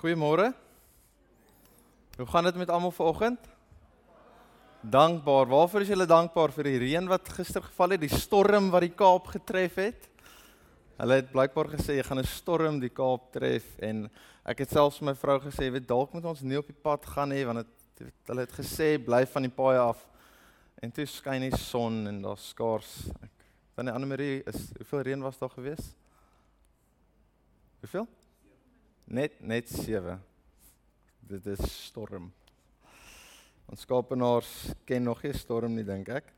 Goeiemôre. Hoe gaan dit met almal vanoggend? Dankbaar. Waarvoor is julle dankbaar vir die reën wat gister geval het, die storm wat die Kaap getref het? Hulle het blykbaar gesê jy gaan 'n storm die Kaap tref en ek het selfs my vrou gesê, weet dalk moet ons nie op die pad gaan nie want dit hulle het gesê bly van die paaie af. En toe skyn die son en daar's skaars. Dan die Anne Marie is hoeveel reën was daar gewees? Hoeveel? Net net 7. Dit is storm. Ons Kaapenaars ken nog nie storm nie dink ek.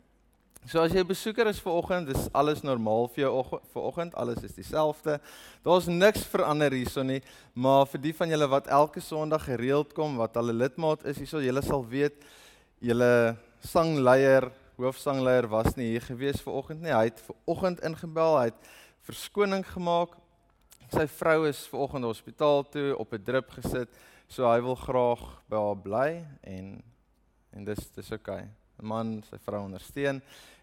So as jy 'n besoeker is vir oggend, is alles normaal vir jou vir oggend, alles is dieselfde. Daar's niks verander hierso nie, maar vir die van julle wat elke Sondag gereeld kom, wat al 'n lidmaat is hierso, julle sal weet julle sangleier, hoofsangleier was nie hier gewees vir oggend nie. Hy het vir oggend ingebel, hy het verskoning gemaak sy vrou is ver oggend hospitaal toe op 'n drip gesit, so hy wil graag by haar bly en en dis dis oukei. Okay. 'n Man sy vrou ondersteun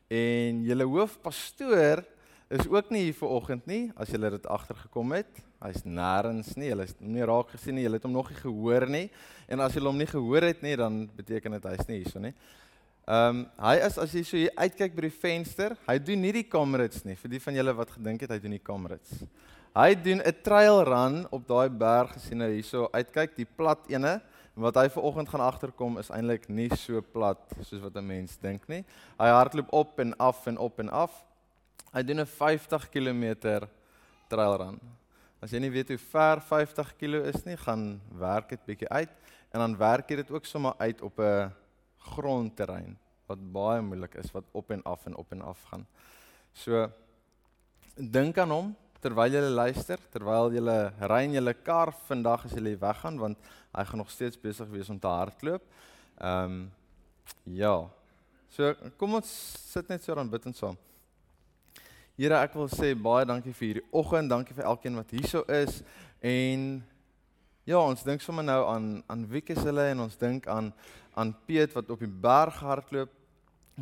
en julle hoofpastoor is ook nie hier ver oggend nie, as julle dit agtergekom het. Hy's nêrens nie. Hulle het hom nie raak gesien nie. Julle het hom nog nie gehoor nie. En as julle hom nie gehoor het nie, dan beteken dit hy's nie hierso nie. Ehm um, hy is as jy so hier uitkyk by die venster, hy doen nie die kamerits nie. Vir die van julle wat gedink het hy doen die kamerits. Hy doen 'n trail run op daai berg gesien nou hierso uitkyk die plat ene wat hy ver oggend gaan agterkom is eintlik nie so plat soos wat 'n mens dink nie. Hy hardloop op en af en op en af. Hy doen 'n 50 km trail run. As jy nie weet hoe ver 50 km is nie, gaan werk dit bietjie uit en dan werk jy dit ook sommer uit op 'n grondterrein wat baie moeilik is wat op en af en op en af gaan. So dink aan hom, terwyl jy luister, terwyl jy ry in jou kar vandag as jy weggaan want hy gaan nog steeds besig wees om te hardloop. Ehm um, ja. So kom ons sit net so dan bid ons saam. Here, ek wil sê baie dankie vir hierdie oggend, dankie vir elkeen wat hierso is en ja, ons dink sommer nou aan aan Wieke se hulle en ons dink aan aan Piet wat op die berg hardloop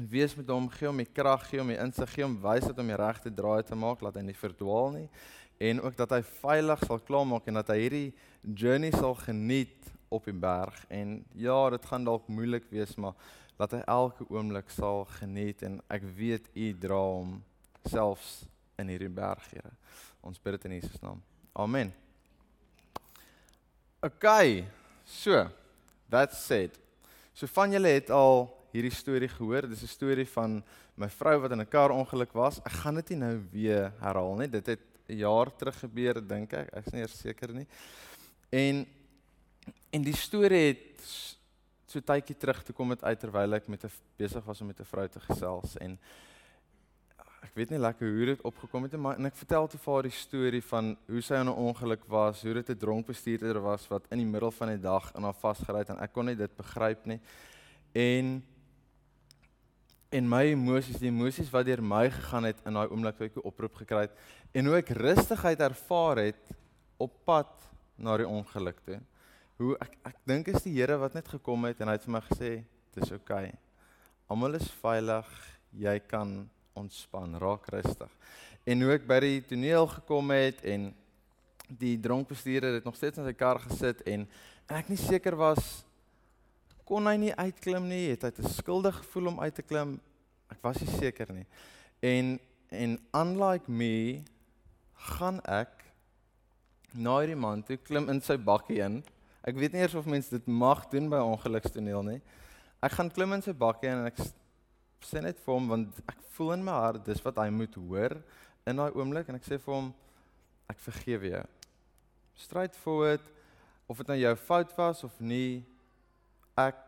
wees met hom, gee hom die krag, gee hom die insig, gee hom wysheid om die regte draai te maak, laat hy nie verdwaal nie en ook dat hy veilig sal klaarmaak en dat hy hierdie journey sal geniet op die berg en ja, dit gaan dalk moeilik wees, maar dat hy elke oomblik sal geniet en ek weet u dra hom selfs in hierdie berg, Here. Ons bid dit in Jesus naam. Amen. OK. So, that's said. So van julle het al hierdie storie gehoor. Dis 'n storie van my vrou wat in 'n kar ongeluk was. Ek gaan dit nie nou weer herhaal nie. Dit het 'n jaar terug gebeur, dink ek. Ek is nie seker nie. En en die storie het so tydjie terug toe kom dit uit terwyl ek met 'n besig was om met 'n vrou te gesels en ek weet nie lekker hoe dit opgekom het nie, maar en ek vertel te vaar die storie van hoe sy in 'n ongeluk was, hoe dit 'n dronk bestuurder was wat in die middel van die dag in haar vasgery het en ek kon nie dit begryp nie. En en my emosies, die emosies wat deur my gegaan het in daai oomblik toe ek 'n oproep gekry het en hoe ek rustigheid ervaar het op pad na die ongeluk toe. Hoe ek ek dink is die Here wat net gekom het en hy het vir my gesê, "Dis oukei. Okay. Almal is veilig. Jy kan ontspan, raak rustig." En hoe ek by die toneel gekom het en die dronkbestuurder het nog steeds in sy kar gesit en ek nie seker was kon hy nie uitklim nie, het hy te skuldig gevoel om uit te klim. Ek was nie seker nie. En en unlike me gaan ek na hierdie man toe klim in sy bakkie in. Ek weet nie eers of mense dit mag doen by ongelukstoneel nie. Ek gaan klim in sy bakkie en ek sê net vir hom want ek voel in my hart dis wat hy moet hoor in daai oomblik en ek sê vir hom ek vergewe jou. Straightforward of dit nou jou fout was of nie ek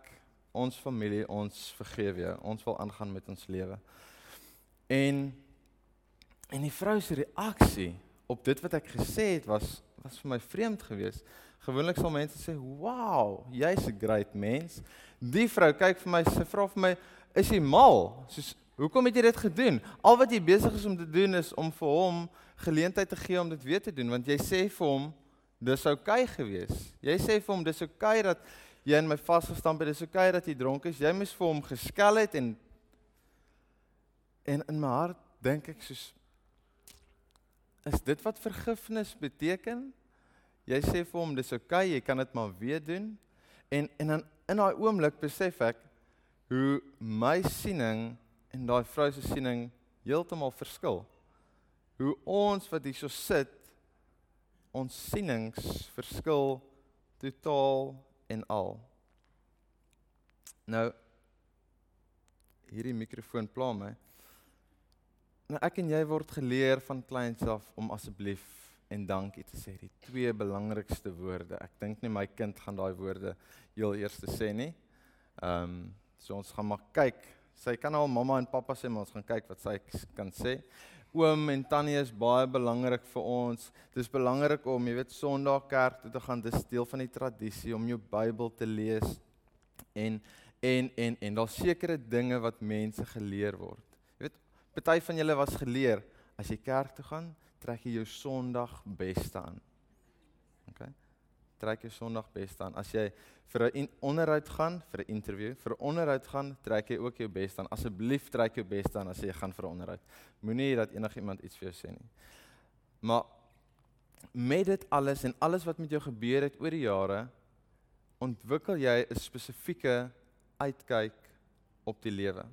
ons familie ons vergewe jou. Ons wil aangaan met ons lewe. En en die vrou se reaksie op dit wat ek gesê het was was vir my vreemd geweest. Gewoonlik sal mense sê, "Wow, jy's 'n great mens." Die vrou kyk vir my, sy vra vir my, "Is jy mal?" Soos, "Hoekom het jy dit gedoen? Al wat jy besig is om te doen is om vir hom geleentheid te gee om dit weer te doen, want jy sê vir hom dis oukei okay geweest. Jy sê vir hom dis oukei okay dat jy in my vasgestamp het. Dis oké okay dat jy dronk is. Jy moes vir hom geskel het en en in my hart dink ek soos is dit wat vergifnis beteken? Jy sê vir hom dis oukei, okay, jy kan dit maar weer doen. En en dan in daai oomblik besef ek hoe my siening en daai vrou se siening heeltemal verskil. Hoe ons wat hierso sit, ons sienings verskil totaal en al. Nou hierdie mikrofoon pla my. Nou ek en jy word geleer van kleins af om asseblief en dankie te sê, die twee belangrikste woorde. Ek dink nie my kind gaan daai woorde heel eers sê nie. Ehm um, so ons gaan maar kyk. Sy kan al mamma en pappa sê, maar ons gaan kyk wat sy kan sê. Oom en tannie is baie belangrik vir ons. Dis belangrik om, jy weet, Sondag kerk toe te gaan. Dis deel van die tradisie om jou Bybel te lees. En en en en daar's sekere dinge wat mense geleer word. Jy weet, party van julle was geleer as jy kerk toe gaan, trek jy jou Sondag beste aan. Trek jy Sondag beste aan. As jy vir 'n onderhoud gaan, vir 'n onderhoud, vir 'n onderhoud gaan, trek jy ook jou beste aan. Asseblief trek jou beste aan as jy gaan vir 'n onderhoud. Moenie dat enigiemand iets vir jou sê nie. Maar met dit alles en alles wat met jou gebeur het oor die jare, ontwikkel jy 'n spesifieke uitkyk op die lewe.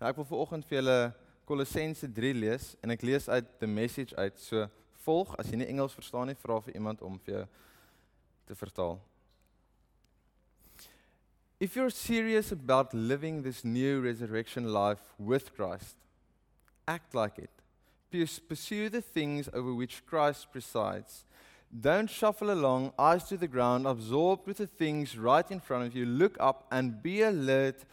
Nou ek wil viroggend vir julle Kolossense 3 lees en ek lees uit the message uit. So volg as jy nie Engels verstaan nie, vra vir iemand om vir jou te vertaal. If you're serious about living this new resurrection life with Christ, act like it. Pursue the things over which Christ presides. Don't shuffle along, eyes to the ground, absorbed with the things right in front of you. Look up and be alert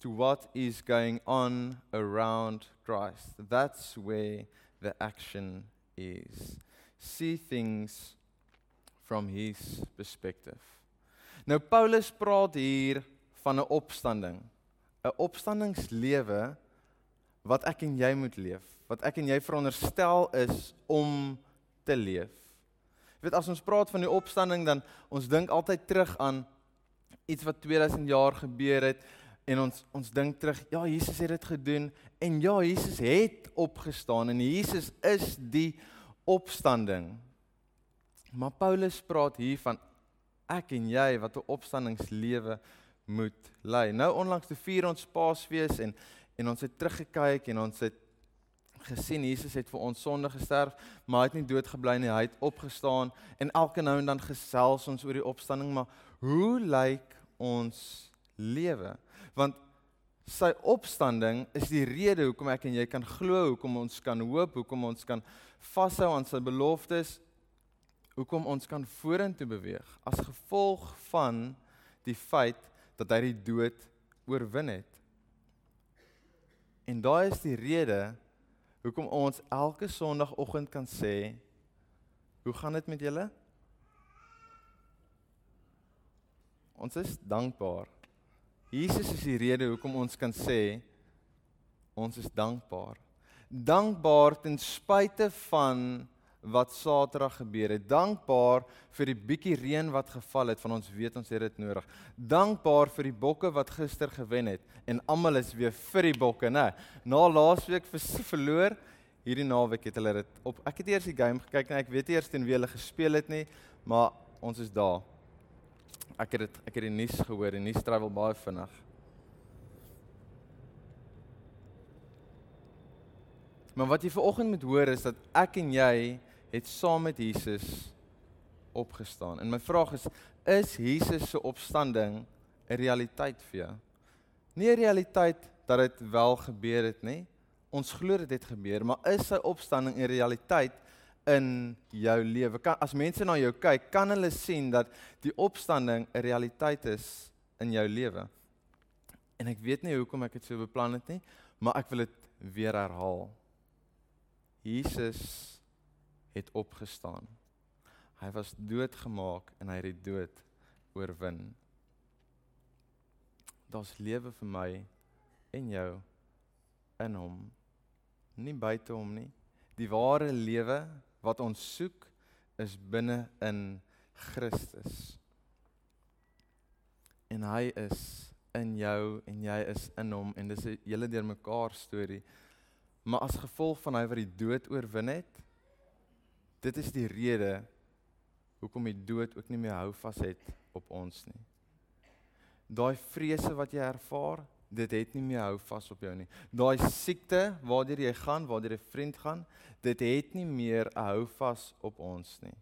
to what is going on around Christ. That's where the action is. See things from his perspective. Nou Paulus praat hier van 'n opstanding, 'n opstandingslewe wat ek en jy moet leef, wat ek en jy veronderstel is om te leef. Jy weet as ons praat van die opstanding dan ons dink altyd terug aan iets wat 2000 jaar gebeur het en ons ons dink terug ja Jesus het dit gedoen en ja Jesus het opgestaan en Jesus is die opstanding. Maar Paulus praat hier van ek en jy wat 'n opstandingslewe moet lei. Nou onlangs te vier ons Paasfees en en ons het teruggekyk en ons het gesien Jesus het vir ons sonde gesterf, maar hy het nie dood gebly nie, hy het opgestaan en elke nou en dan gesels ons oor die opstanding, maar hoe lyk ons lewe? Want sy opstanding is die rede hoekom ek en jy kan glo, hoekom ons kan hoop, hoekom ons kan vashou aan sy beloftes, hoekom ons kan vorentoe beweeg as gevolg van die feit dat hy die dood oorwin het. En daai is die rede hoekom ons elke sonoggend kan sê hoe gaan dit met julle? Ons is dankbaar. Jesus is die rede hoekom ons kan sê ons is dankbaar. Dankbaar ten spyte van wat Saterdag gebeur het. Dankbaar vir die bietjie reën wat geval het, van ons weet ons het dit nodig. Dankbaar vir die bokke wat gister gewen het en almal is weer vir die bokke, né? Na laasweek verloor, hierdie naweek het hulle dit op ek het eers die game gekyk en ek weet eers teen wie hulle gespeel het nie, maar ons is daar. Ek het dit ek het die nuus gehoor en nuus travel baie vinnig. Maar wat jy vanoggend moet hoor is dat ek en jy het saam met Jesus opgestaan. En my vraag is, is Jesus se opstanding 'n realiteit vir jou? Nie 'n realiteit dat dit wel gebeur het nie. Ons glo dit het gebeur, maar is sy opstanding 'n realiteit in jou lewe? Kan as mense na jou kyk, kan hulle sien dat die opstanding 'n realiteit is in jou lewe? En ek weet nie hoekom ek dit so beplan het nie, maar ek wil dit weer herhaal. Jesus het opgestaan. Hy was doodgemaak en hy het die dood oorwin. Daar's lewe vir my en jou in hom. Nie buite hom nie. Die ware lewe wat ons soek is binne in Christus. En hy is in jou en jy is in hom en dis 'n hele deurmekaar storie. Maar as gevolg van hy wat die dood oorwin het, Dit is die rede hoekom die dood ook nie meer hou vas het op ons nie. Daai vrese wat jy ervaar, dit het nie meer hou vas op jou nie. Daai siekte waardeur jy gaan, waardeur 'n vriend gaan, dit het nie meer 'n hou vas op ons nie.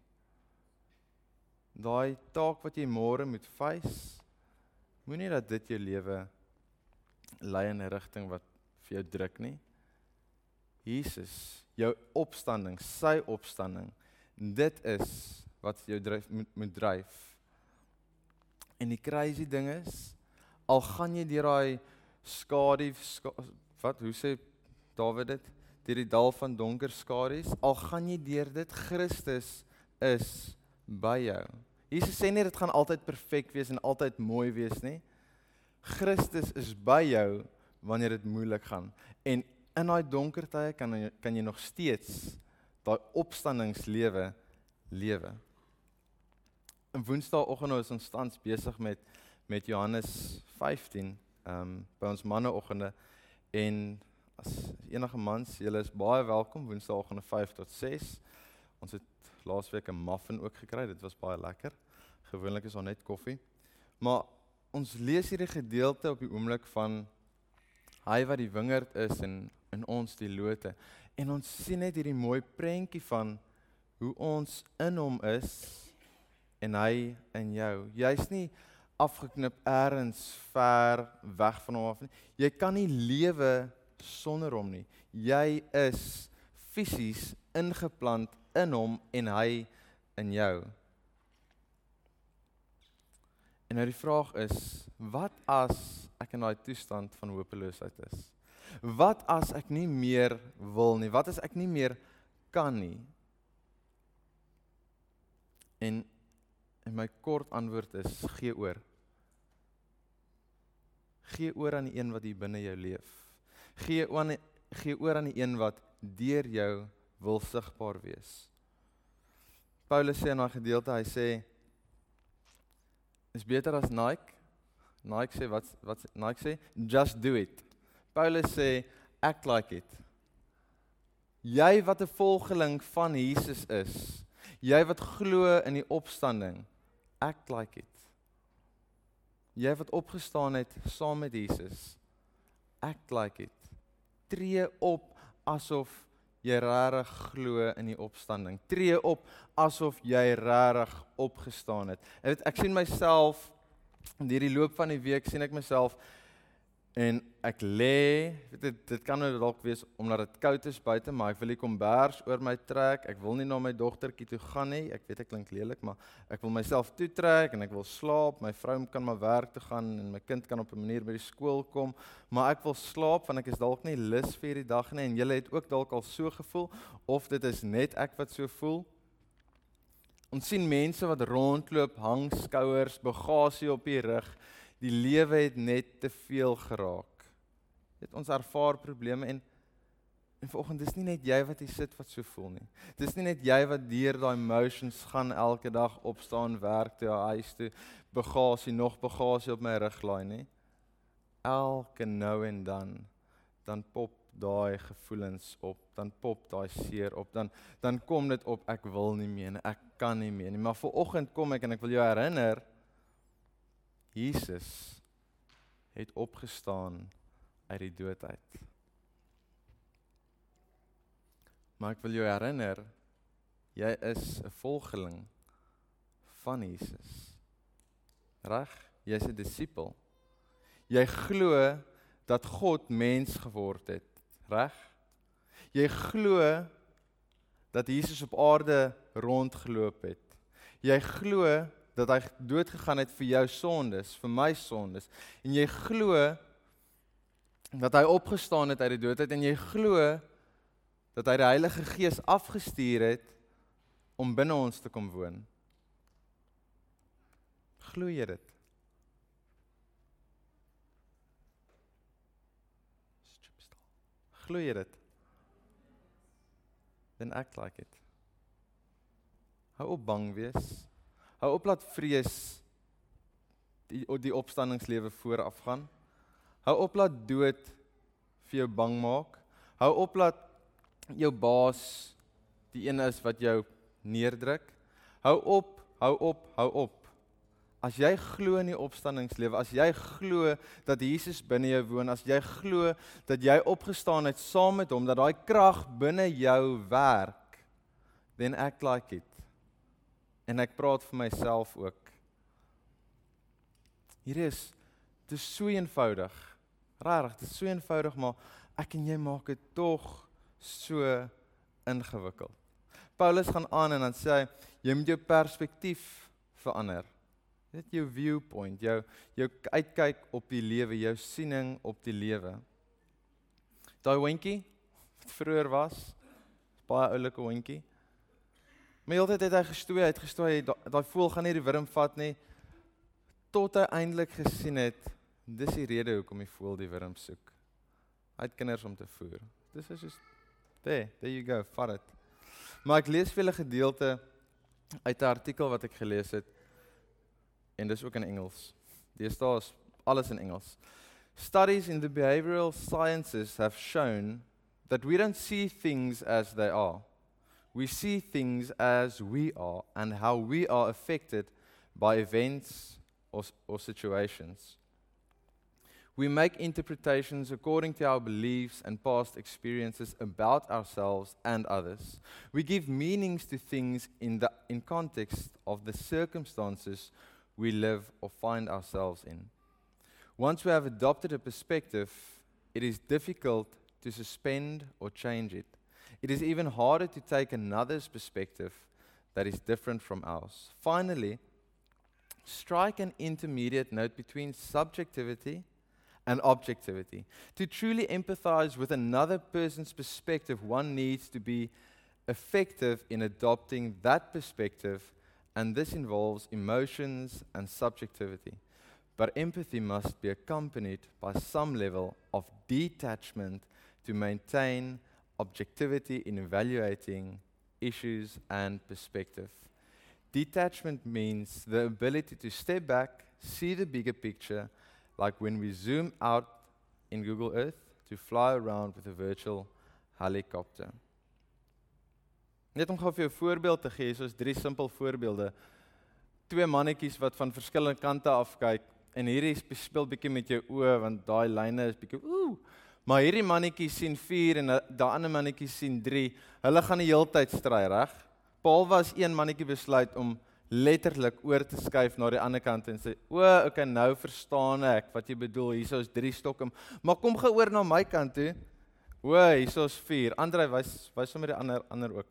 Daai taak wat jy môre moet face, moenie dat dit jou lewe lei in 'n rigting wat vir jou druk nie. Jesus, jou opstanding, sy opstanding, dit is wat jou dryf moet, moet dryf. En die crazy ding is, al gaan jy deur daai skadu ska, wat hoe sê Dawid dit deur die dal van donker skadu's al gaan jy deur dit Christus is by jou. Jesus sê nie dit gaan altyd perfek wees en altyd mooi wees nie. Christus is by jou wanneer dit moeilik gaan en in daai donker tye kan jy kan jy nog steeds daai opstandingslewe lewe. In Woensdaagoggend is ons tans besig met met Johannes 15 ehm um, by ons manneoggende en as enige mans, julle is baie welkom Woensdaagoggende 5 tot 6. Ons het laasweek 'n muffin ook gekry. Dit was baie lekker. Gewoonlik is daar net koffie. Maar ons lees hierdie gedeelte op die oomblik van hy wat die wingerd is en in ons die lote. En ons sien net hierdie mooi prentjie van hoe ons in hom is en hy in jou. Jy's nie afgeknip eers ver weg van hom af nie. Jy kan nie lewe sonder hom nie. Jy is fisies ingeplant in hom en hy in jou. En nou die vraag is, wat as ek in daai toestand van hopeloosheid is? Wat as ek nie meer wil nie? Wat as ek nie meer kan nie? En en my kort antwoord is gee oor. Gee oor aan die een wat hier binne jou leef. Gee aan gee oor aan die een wat deur jou wil sigbaar wees. Paulus sê in daai gedeelte, hy sê is beter as Nike. Nike sê wat wat Nike sê, just do it. Paulus sê act like it. Jy wat 'n volgeling van Jesus is, jy wat glo in die opstanding, act like it. Jy wat opgestaan het saam met Jesus. Act like it. Tree op asof jy regtig glo in die opstanding. Tree op asof jy regtig opgestaan het. Ek weet ek sien myself in hierdie loop van die week sien ek myself En ek lê, dit dit kan nou dalk wees omdat dit koud is buite, maar ek wil die kombers oor my trek. Ek wil nie na my dogtertjie toe gaan nie. Ek weet ek klink lelik, maar ek wil myself toetrek en ek wil slaap. My vrou kan maar werk toe gaan en my kind kan op 'n manier by die skool kom, maar ek wil slaap want ek is dalk nie lus vir hierdie dag nie en julle het ook dalk al so gevoel of dit is net ek wat so voel. Ons sien mense wat rondloop, hang skouers, bagasie op die rug die lewe het net te veel geraak. Dit ons ervaar probleme en en vanoggend dis nie net jy wat hier sit wat so voel nie. Dis nie net jy wat deur daai emotions gaan elke dag opstaan, werk toe, huis toe, bagasie nog bagasie op my rug laai nie. Elke nou en dan dan pop daai gevoelens op, dan pop daai seer op, dan dan kom dit op ek wil nie meer nie, ek kan nie meer nie. Maar vanoggend kom ek en ek wil jou herinner Jesus het opgestaan uit die dood uit. Maar ek wil jou herinner, jy is 'n volgeling van Jesus. Reg? Jy's 'n disipel. Jy glo dat God mens geword het, reg? Jy glo dat Jesus op aarde rondgeloop het. Jy glo dat hy dood gegaan het vir jou sondes, vir my sondes. En jy glo dat hy opgestaan het uit die dood uit en jy glo dat hy die Heilige Gees afgestuur het om binne ons te kom woon. Glo jy dit? Glo jy dit? Then act like it. Hou op bang wees. Hou op laat vrees die die opstandingslewe vooraf gaan. Hou op laat dood vir jou bang maak. Hou op laat jou baas die een is wat jou neerdruk. Hou op hou op, hou op. As jy glo in die opstandingslewe, as jy glo dat Jesus binne jou woon, as jy glo dat jy opgestaan het saam met hom, dat daai krag binne jou werk, then act like it. En ek praat vir myself ook. Hier is dit is so eenvoudig. Regtig, dit is so eenvoudig, maar ek en jy maak dit tog so ingewikkeld. Paulus gaan aan en dan sê hy jy moet jou perspektief verander. Dit jou viewpoint, jou jou uitkyk op die lewe, jou siening op die lewe. Daai hondjie wat vroeër was, baie oulike hondjie. My heeltyd het hy gestoei, hy het gestoei, daai voël gaan nie die wurm vat nie tot hy eintlik gesien het dis die rede hoekom die voël die wurm soek. Hy het kinders om te voer. Dis is soos there, there you go, vat dit. Maar ek lees vir 'n gedeelte uit 'n artikel wat ek gelees het en dis ook in Engels. Daar staan alles in Engels. Studies in the behavioral sciences have shown that we don't see things as they are. We see things as we are and how we are affected by events or, or situations. We make interpretations according to our beliefs and past experiences about ourselves and others. We give meanings to things in, the, in context of the circumstances we live or find ourselves in. Once we have adopted a perspective, it is difficult to suspend or change it. It is even harder to take another's perspective that is different from ours. Finally, strike an intermediate note between subjectivity and objectivity. To truly empathize with another person's perspective, one needs to be effective in adopting that perspective and this involves emotions and subjectivity. But empathy must be accompanied by some level of detachment to maintain objectivity in evaluating issues and perspective. Detachment means the ability to step back, see the bigger picture, like when we zoom out in Google Earth to fly around with a virtual helicopter. Net om gou vir jou 'n voorbeeld te gee, soos drie simpel voorbeelde. Twee mannetjies wat van verskillende kante af kyk en hierdie speel bietjie met jou oë want daai lyne is bietjie ooh. Maar hierdie mannetjie sien 4 en daai ander mannetjie sien 3. Hulle gaan die hele tyd stry, reg? Paul was een mannetjie besluit om letterlik oor te skuif na die ander kant en sê: "O, okay, nou verstaan ek wat jy bedoel. Hier is drie stokke, maar kom geoor na my kant toe." O, hier is 4. Andre wys wys sommer die ander ander ook.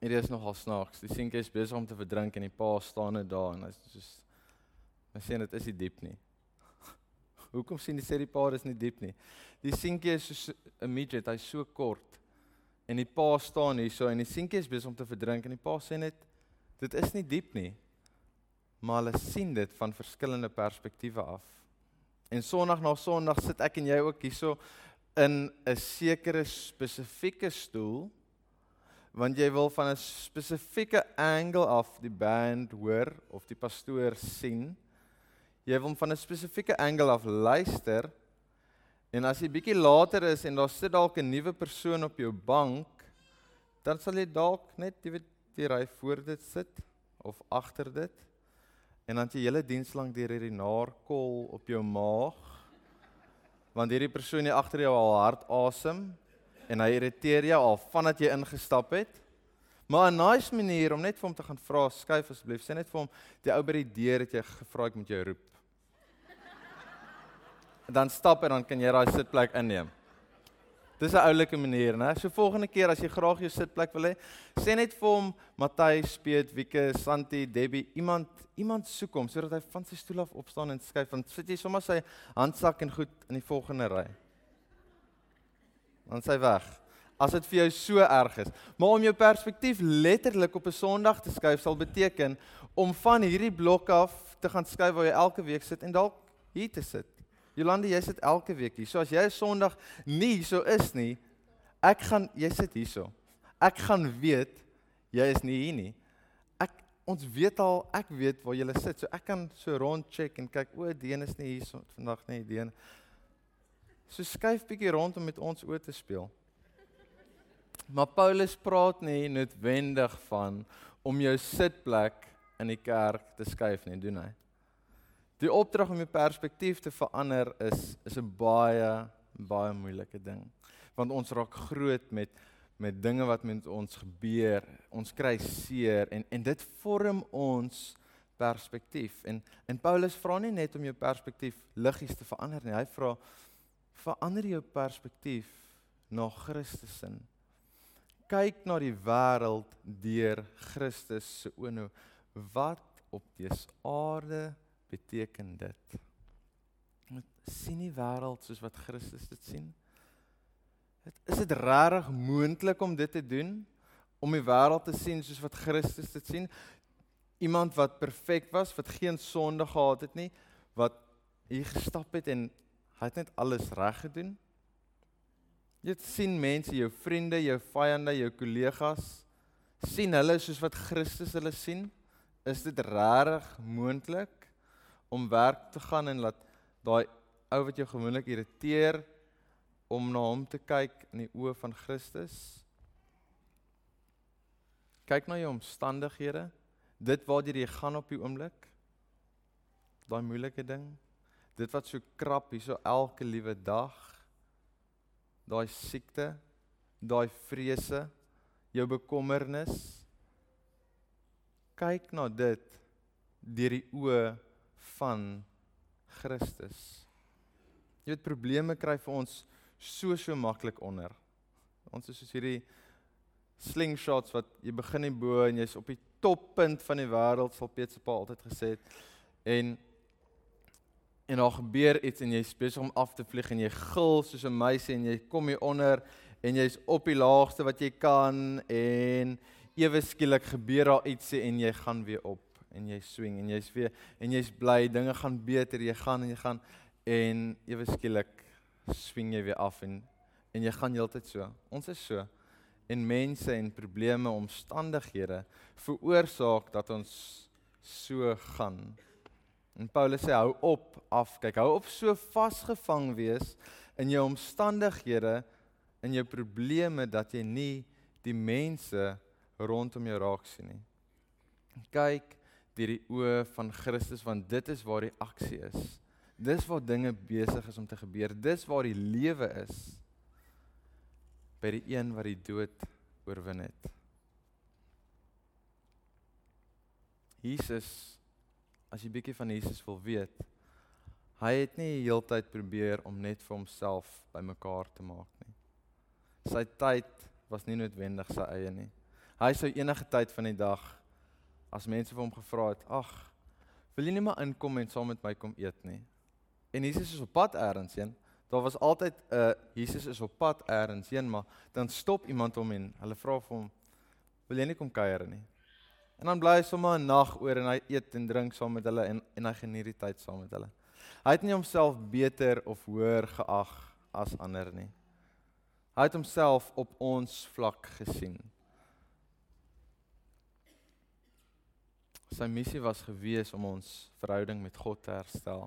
Hierdie is nogal snaaks. Die seentjie is besig om te verdrink en die pa staan net daar en hy sê hy sê dit is nie diep nie. Hoekom sien die sê die pa dis nie diep nie? Die seentjie is soos 'n midget, hy's so kort. En die pa staan hier so en die seentjie is besig om te verdrink en die pa sê net dit is nie diep nie. Maar hulle sien dit van verskillende perspektiewe af. En Sondag na Sondag sit ek en jy ook hierso in 'n sekere spesifieke stoel want jy wil van 'n spesifieke angle af die band hoor of die pastoor sien. Jy wil van 'n spesifieke angle af luister. En as jy bietjie later is en daar sit dalk 'n nuwe persoon op jou bank, dan sal jy dalk net jy weet die ry voor dit sit of agter dit. En dan jy hele diens lank deur hierdie naarkol op jou maag. Want hierdie persoon hier agter jou al hard asem en hy irriteer jou al vandat jy ingestap het. Maar 'n nice manier om net vir hom te gaan vra, skuif asseblief, sê net vir hom, die ou by die deur het jy gevra ek moet jou roep. Dan stap en dan kan jy daai sitplek inneem. Dis 'n oulike manier, né? So volgende keer as jy graag jou sitplek wil hê, sê net vir hom Matthys, Piet, Wieke, Santi, Debbie, iemand iemand soek hom sodat hy van sy stoel af opstaan en skuif want sit jy sommer sy handsak en goed in die volgende ry dan sy weg. As dit vir jou so erg is. Maar om jou perspektief letterlik op 'n Sondag te skuif sal beteken om van hierdie blok af te gaan skuif waar jy elke week sit en dalk hier te sit. Jolande, jy sit elke week hier. So as jy Sondag nie so is nie, ek gaan jy sit hierso. Ek gaan weet jy is nie hier nie. Ek ons weet al, ek weet waar jy sit. So ek kan so rond check en kyk, o, Deen is nie hier so vandag nie, Deen. So skuif bietjie rond om met ons oor te speel. Maar Paulus praat nie noodwendig van om jou sitplek in die kerk te skuif nie, doen hy. Die opdrag om jou perspektief te verander is is 'n baie baie moeilike ding. Want ons raak groot met met dinge wat met ons gebeur. Ons kry seer en en dit vorm ons perspektief. En en Paulus vra nie net om jou perspektief liggies te verander nie. Hy vra verander jou perspektief na Christus se. Kyk na die wêreld deur Christus se oë. Wat op dese aarde beteken dit? Moet sien die wêreld soos wat Christus dit sien? Dit is dit regtig moontlik om dit te doen? Om die wêreld te sien soos wat Christus dit sien? Iemand wat perfek was, wat geen sonde gehad het nie, wat hier gestap het en hy het net alles reg gedoen? Jy sien mense, jou vriende, jou vyande, jou kollegas, sien hulle soos wat Christus hulle sien? Is dit regtig moontlik om werk te gaan en laat daai ou wat jou gewoonlik irriteer om na hom te kyk in die oë van Christus? Kyk na jou omstandighede, dit waartoe jy gaan op die oomblik. Daai moeilike ding, dit wat so krap hierso elke liewe dag. Daai siekte, daai vrese, jou bekommernis. Kyk na dit deur die oë van Christus. Jy weet probleme kry vir ons so so maklik onder. Ons is soos hierdie slingshots wat jy begin in bo en jy's op die toppunt van die wêreld sal Piet se pa altyd gesê het en en daar gebeur iets en jy's besig om af te vlieg en jy gil soos 'n meisie en jy kom hier onder en jy's op die laagste wat jy kan en ewe skielik gebeur daar ietsie en jy gaan weer op en jy swing en jy's weer en jy's bly dinge gaan beter jy gaan en jy gaan en ewe skielik swing jy weer af en en jy gaan heeltyd so. Ons is so. En mense en probleme omstandighede veroorsaak dat ons so gaan. En Paulus sê hou op af kyk hou op so vasgevang wees in jou omstandighede in jou probleme dat jy nie die mense rondom jou raak sien nie. Kyk deur die oë van Christus want dit is waar die aksie is. Dis waar dinge besig is om te gebeur. Dis waar die lewe is by die een wat die dood oorwin het. Jesus as jy bietjie van Jesus wil weet, hy het nie heeltyd probeer om net vir homself bymekaar te maak nie. Sy tyd was nie noodwendig sy eie nie. Hy sou enige tyd van die dag as mense vir hom gevra het, "Ag, wil jy nie maar inkom en saam met my kom eet nie?" En Jesus is op pad eers heen. Daar was altyd 'n uh, Jesus is op pad eers heen, maar dan stop iemand hom en hulle vra vir hom, "Wil jy nie kom kuier nie?" En dan bly hy sommer 'n nag oor en hy eet en drink saam met hulle en en hy geniet die tyd saam met hulle. Hy het nie homself beter of hoër geag as ander nie. Hy het homself op ons vlak gesien. Sy missie was gewees om ons verhouding met God te herstel.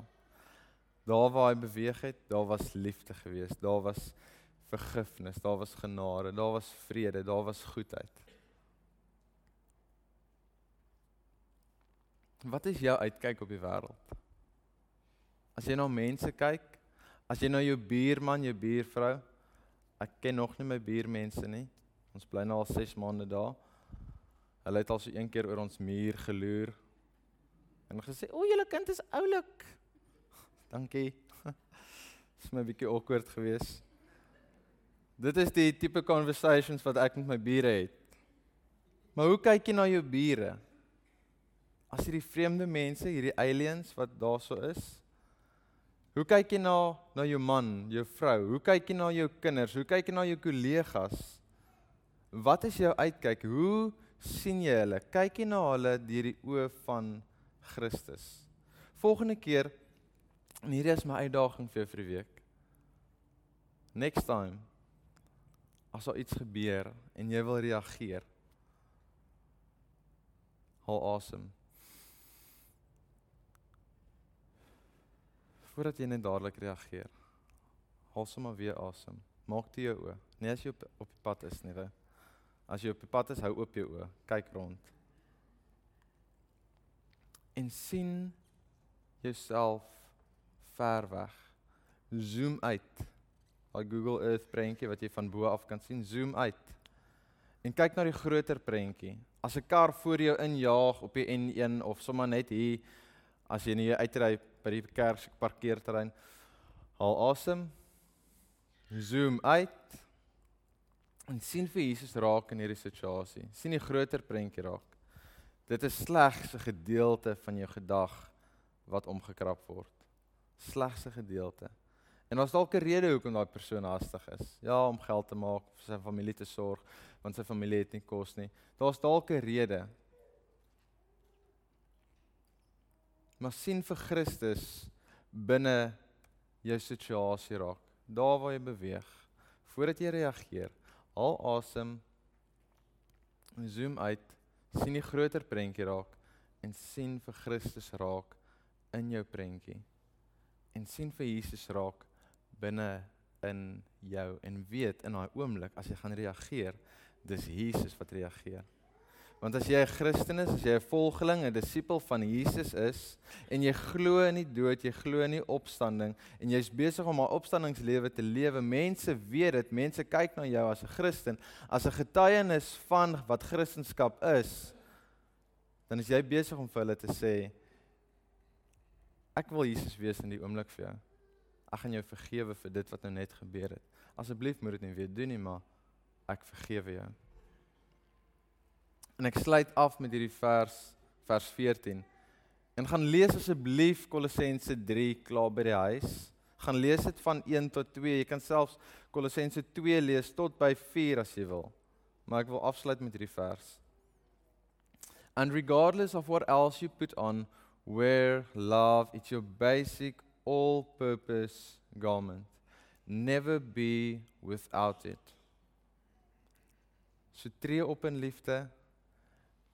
Daar waar hy beweeg het, daar was liefde gewees, daar was vergifnis, daar was genade, daar was vrede, daar was goedheid. Wat is jou uitkyk op die wêreld? As jy na mense kyk, as jy na jou buurman, jou buurvrou, ek ken nog nie my buurmense nie. Ons bly nou al 6 maande daar. Hulle het al so een keer oor ons muur geloer en gesê: "O, julle kind is oulik." Dankie. Dis my bietjie awkward geweest. Dit is die tipe conversations wat ek met my bure het. Maar hoe kyk jy na jou bure? As hierdie vreemde mense, hierdie aliens wat daarso is? Hoe kyk jy na na jou man, jou vrou? Hoe kyk jy na jou kinders? Hoe kyk jy na jou kollegas? Wat is jou uitkyk? Hoe sien jy hulle? Kyk jy na hulle deur die oë van Christus? Volgende keer en hierdie is my uitdaging vir jou vir die week. Next time as daar iets gebeur en jy wil reageer. Haal asem. Voordat jy net dadelik reageer. Haal sommer weer asem. Maak toe jou oë. Nie as jy op op die pad is nie, hè. As jy op die pad is, hou oop jou oë, kyk rond. en sien jouself ver weg. Zoom uit. Daai Google Earth prentjie wat jy van bo af kan sien, zoom uit. En kyk na die groter prentjie. As 'n kar voor jou injaag op die N1 of sommer net hier as jy nie uitry by die kerk parkeerterrein, haal asem. Zoom uit en sien vir Jesus raak in hierdie situasie. sien die groter prentjie raak. Dit is slegs 'n gedeelte van jou gedag wat omgekrap word. Slegs 'n gedeelte. En daar's dalk 'n rede hoekom daai persoon haastig is. Ja, om geld te maak vir sy familie te sorg, want sy familie het nie kos nie. Daar's dalk 'n rede. Maar sien vir Christus binne jou situasie raak. Daar waar jy beweeg, voordat jy reageer, haal asem zoom uit sien die groter prentjie raak en sien vir Christus raak in jou prentjie. En sien vir Jesus raak binne in jou en weet in daai oomblik as jy gaan reageer dis Jesus wat reageer want as jy 'n Christen is as jy 'n volgeling 'n disipel van Jesus is en jy glo in die dood jy glo in die opstanding en jy's besig om 'n opstandingslewe te lewe mense weet dit mense kyk na jou as 'n Christen as 'n getuienis van wat Christendom is dan is jy besig om vir hulle te sê ek wil Jesus wees in die oomblik vir jou. Ek gaan jou vergewe vir dit wat nou net gebeur het. Asseblief moet dit nie weer doen nie, maar ek vergewe jou. En ek sluit af met hierdie vers vers 14. En gaan lees asseblief Kolossense 3 klaar by die huis. Gaan lees dit van 1 tot 2. Jy kan selfs Kolossense 2 lees tot by 4 as jy wil. Maar ek wil afsluit met hierdie vers. And regardless of what else you put on, wear love. It's your basic, all purpose garment. Never be without it. So tree op in liefde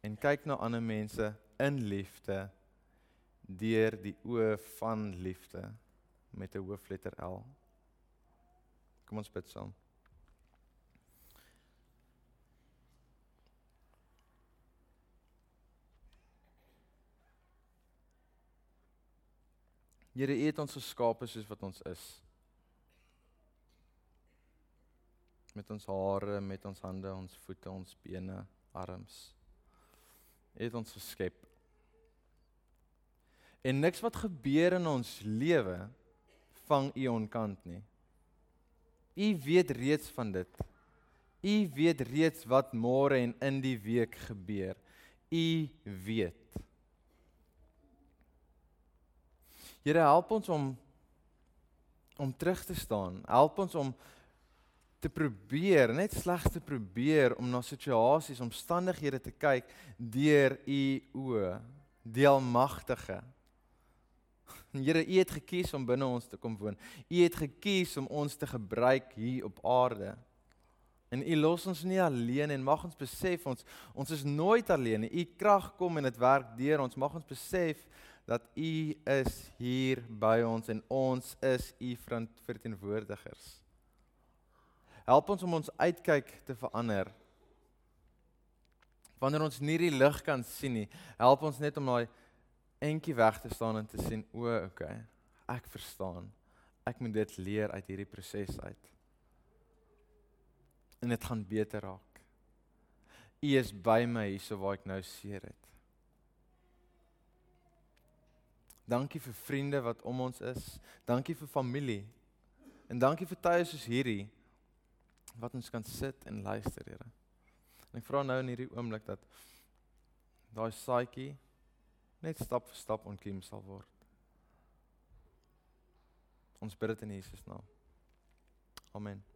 en kyk na ander mense in liefde deur die oë van liefde met 'n hoofletter L. Kom ons bid saam. Here, U het ons geskape soos wat ons is. Met ons hare, met ons hande, ons voete, ons bene, arms. Het ons geskep. En niks wat gebeur in ons lewe vang U onkant nie. U weet reeds van dit. U weet reeds wat môre en in die week gebeur. U weet. Here help ons om om terug te staan. Help ons om te probeer, net slegs te probeer om na situasies, omstandighede te kyk deur u oë, die almagtige. Here, u het gekies om binne ons te kom woon. U het gekies om ons te gebruik hier op aarde. En u los ons nie alleen en mag ons besef ons ons is nooit alleen nie. U krag kom en dit werk deur ons. Mag ons besef dat U is hier by ons en ons is U verteenwoordigers. Help ons om ons uitkyk te verander. Wanneer ons nie die lig kan sien nie, help ons net om daai entjie weg te staan en te sien, o, okay. Ek verstaan. Ek moet dit leer uit hierdie proses uit. En dit gaan beter raak. U is by my hierso waar ek nou seer het. Dankie vir vriende wat om ons is. Dankie vir familie. En dankie vir tye soos hierdie wat ons kan sit en luister, Here. En ek vra nou in hierdie oomblik dat daai saadjie net stap vir stap ontkiem sal word. Ons bid dit in Jesus naam. Amen.